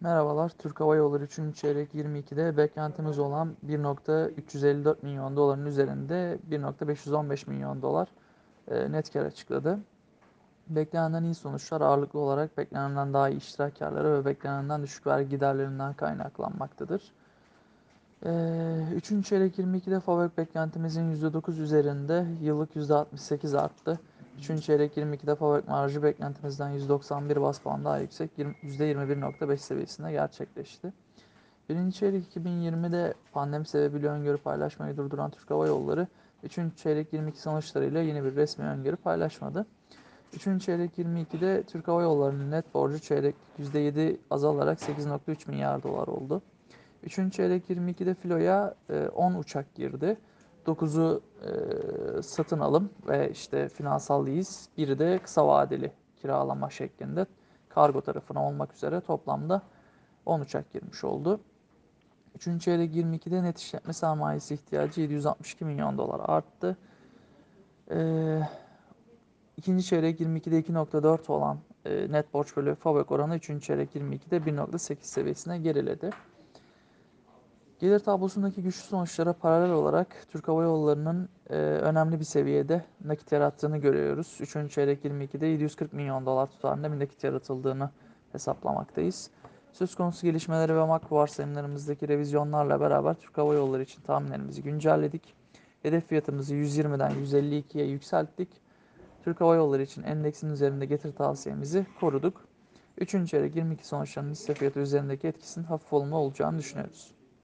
Merhabalar, Türk Hava Yolları 3. çeyrek 22'de beklentimiz olan 1.354 milyon doların üzerinde 1.515 milyon dolar e, net kar açıkladı. Beklenenden iyi sonuçlar ağırlıklı olarak beklenenden daha iyi iştirak karları ve beklenenden düşük vergi giderlerinden kaynaklanmaktadır. Ee, üçüncü çeyrek 22'de FAVÖK beklentimizin %9 üzerinde yıllık %68 arttı. Üçüncü çeyrek 22'de FAVÖK marjı beklentimizden 191 bas puan daha yüksek %21.5 seviyesinde gerçekleşti. Birinci çeyrek 2020'de pandemi sebebiyle öngörü paylaşmayı durduran Türk Hava Yolları, üçüncü çeyrek 22 sonuçlarıyla yeni bir resmi öngörü paylaşmadı. Üçüncü çeyrek 22'de Türk Hava Yolları'nın net borcu çeyrek %7 azalarak 8.3 milyar dolar oldu. Üçüncü çeyrek 22'de filoya 10 e, uçak girdi. 9'u e, satın alım ve işte finansal lease, biri de kısa vadeli kiralama şeklinde kargo tarafına olmak üzere toplamda 10 uçak girmiş oldu. Üçüncü çeyrek 22'de net işletme sermayesi ihtiyacı 762 milyon dolar arttı. Ee, ikinci çeyrek 22'de 2.4 olan e, net borç bölü FAVÖK oranı üçüncü çeyrek 22'de 1.8 seviyesine geriledi. Gelir tablosundaki güçlü sonuçlara paralel olarak Türk Hava Yolları'nın e, önemli bir seviyede nakit yarattığını görüyoruz. Üçüncü çeyrek 22'de 740 milyon dolar tutarında bir nakit yaratıldığını hesaplamaktayız. Söz konusu gelişmeleri ve makro varsayımlarımızdaki revizyonlarla beraber Türk Hava Yolları için tahminlerimizi güncelledik. Hedef fiyatımızı 120'den 152'ye yükselttik. Türk Hava Yolları için endeksin üzerinde getir tavsiyemizi koruduk. Üçüncü çeyrek 22 sonuçlarının hisse fiyatı üzerindeki etkisinin hafif olumlu olacağını düşünüyoruz.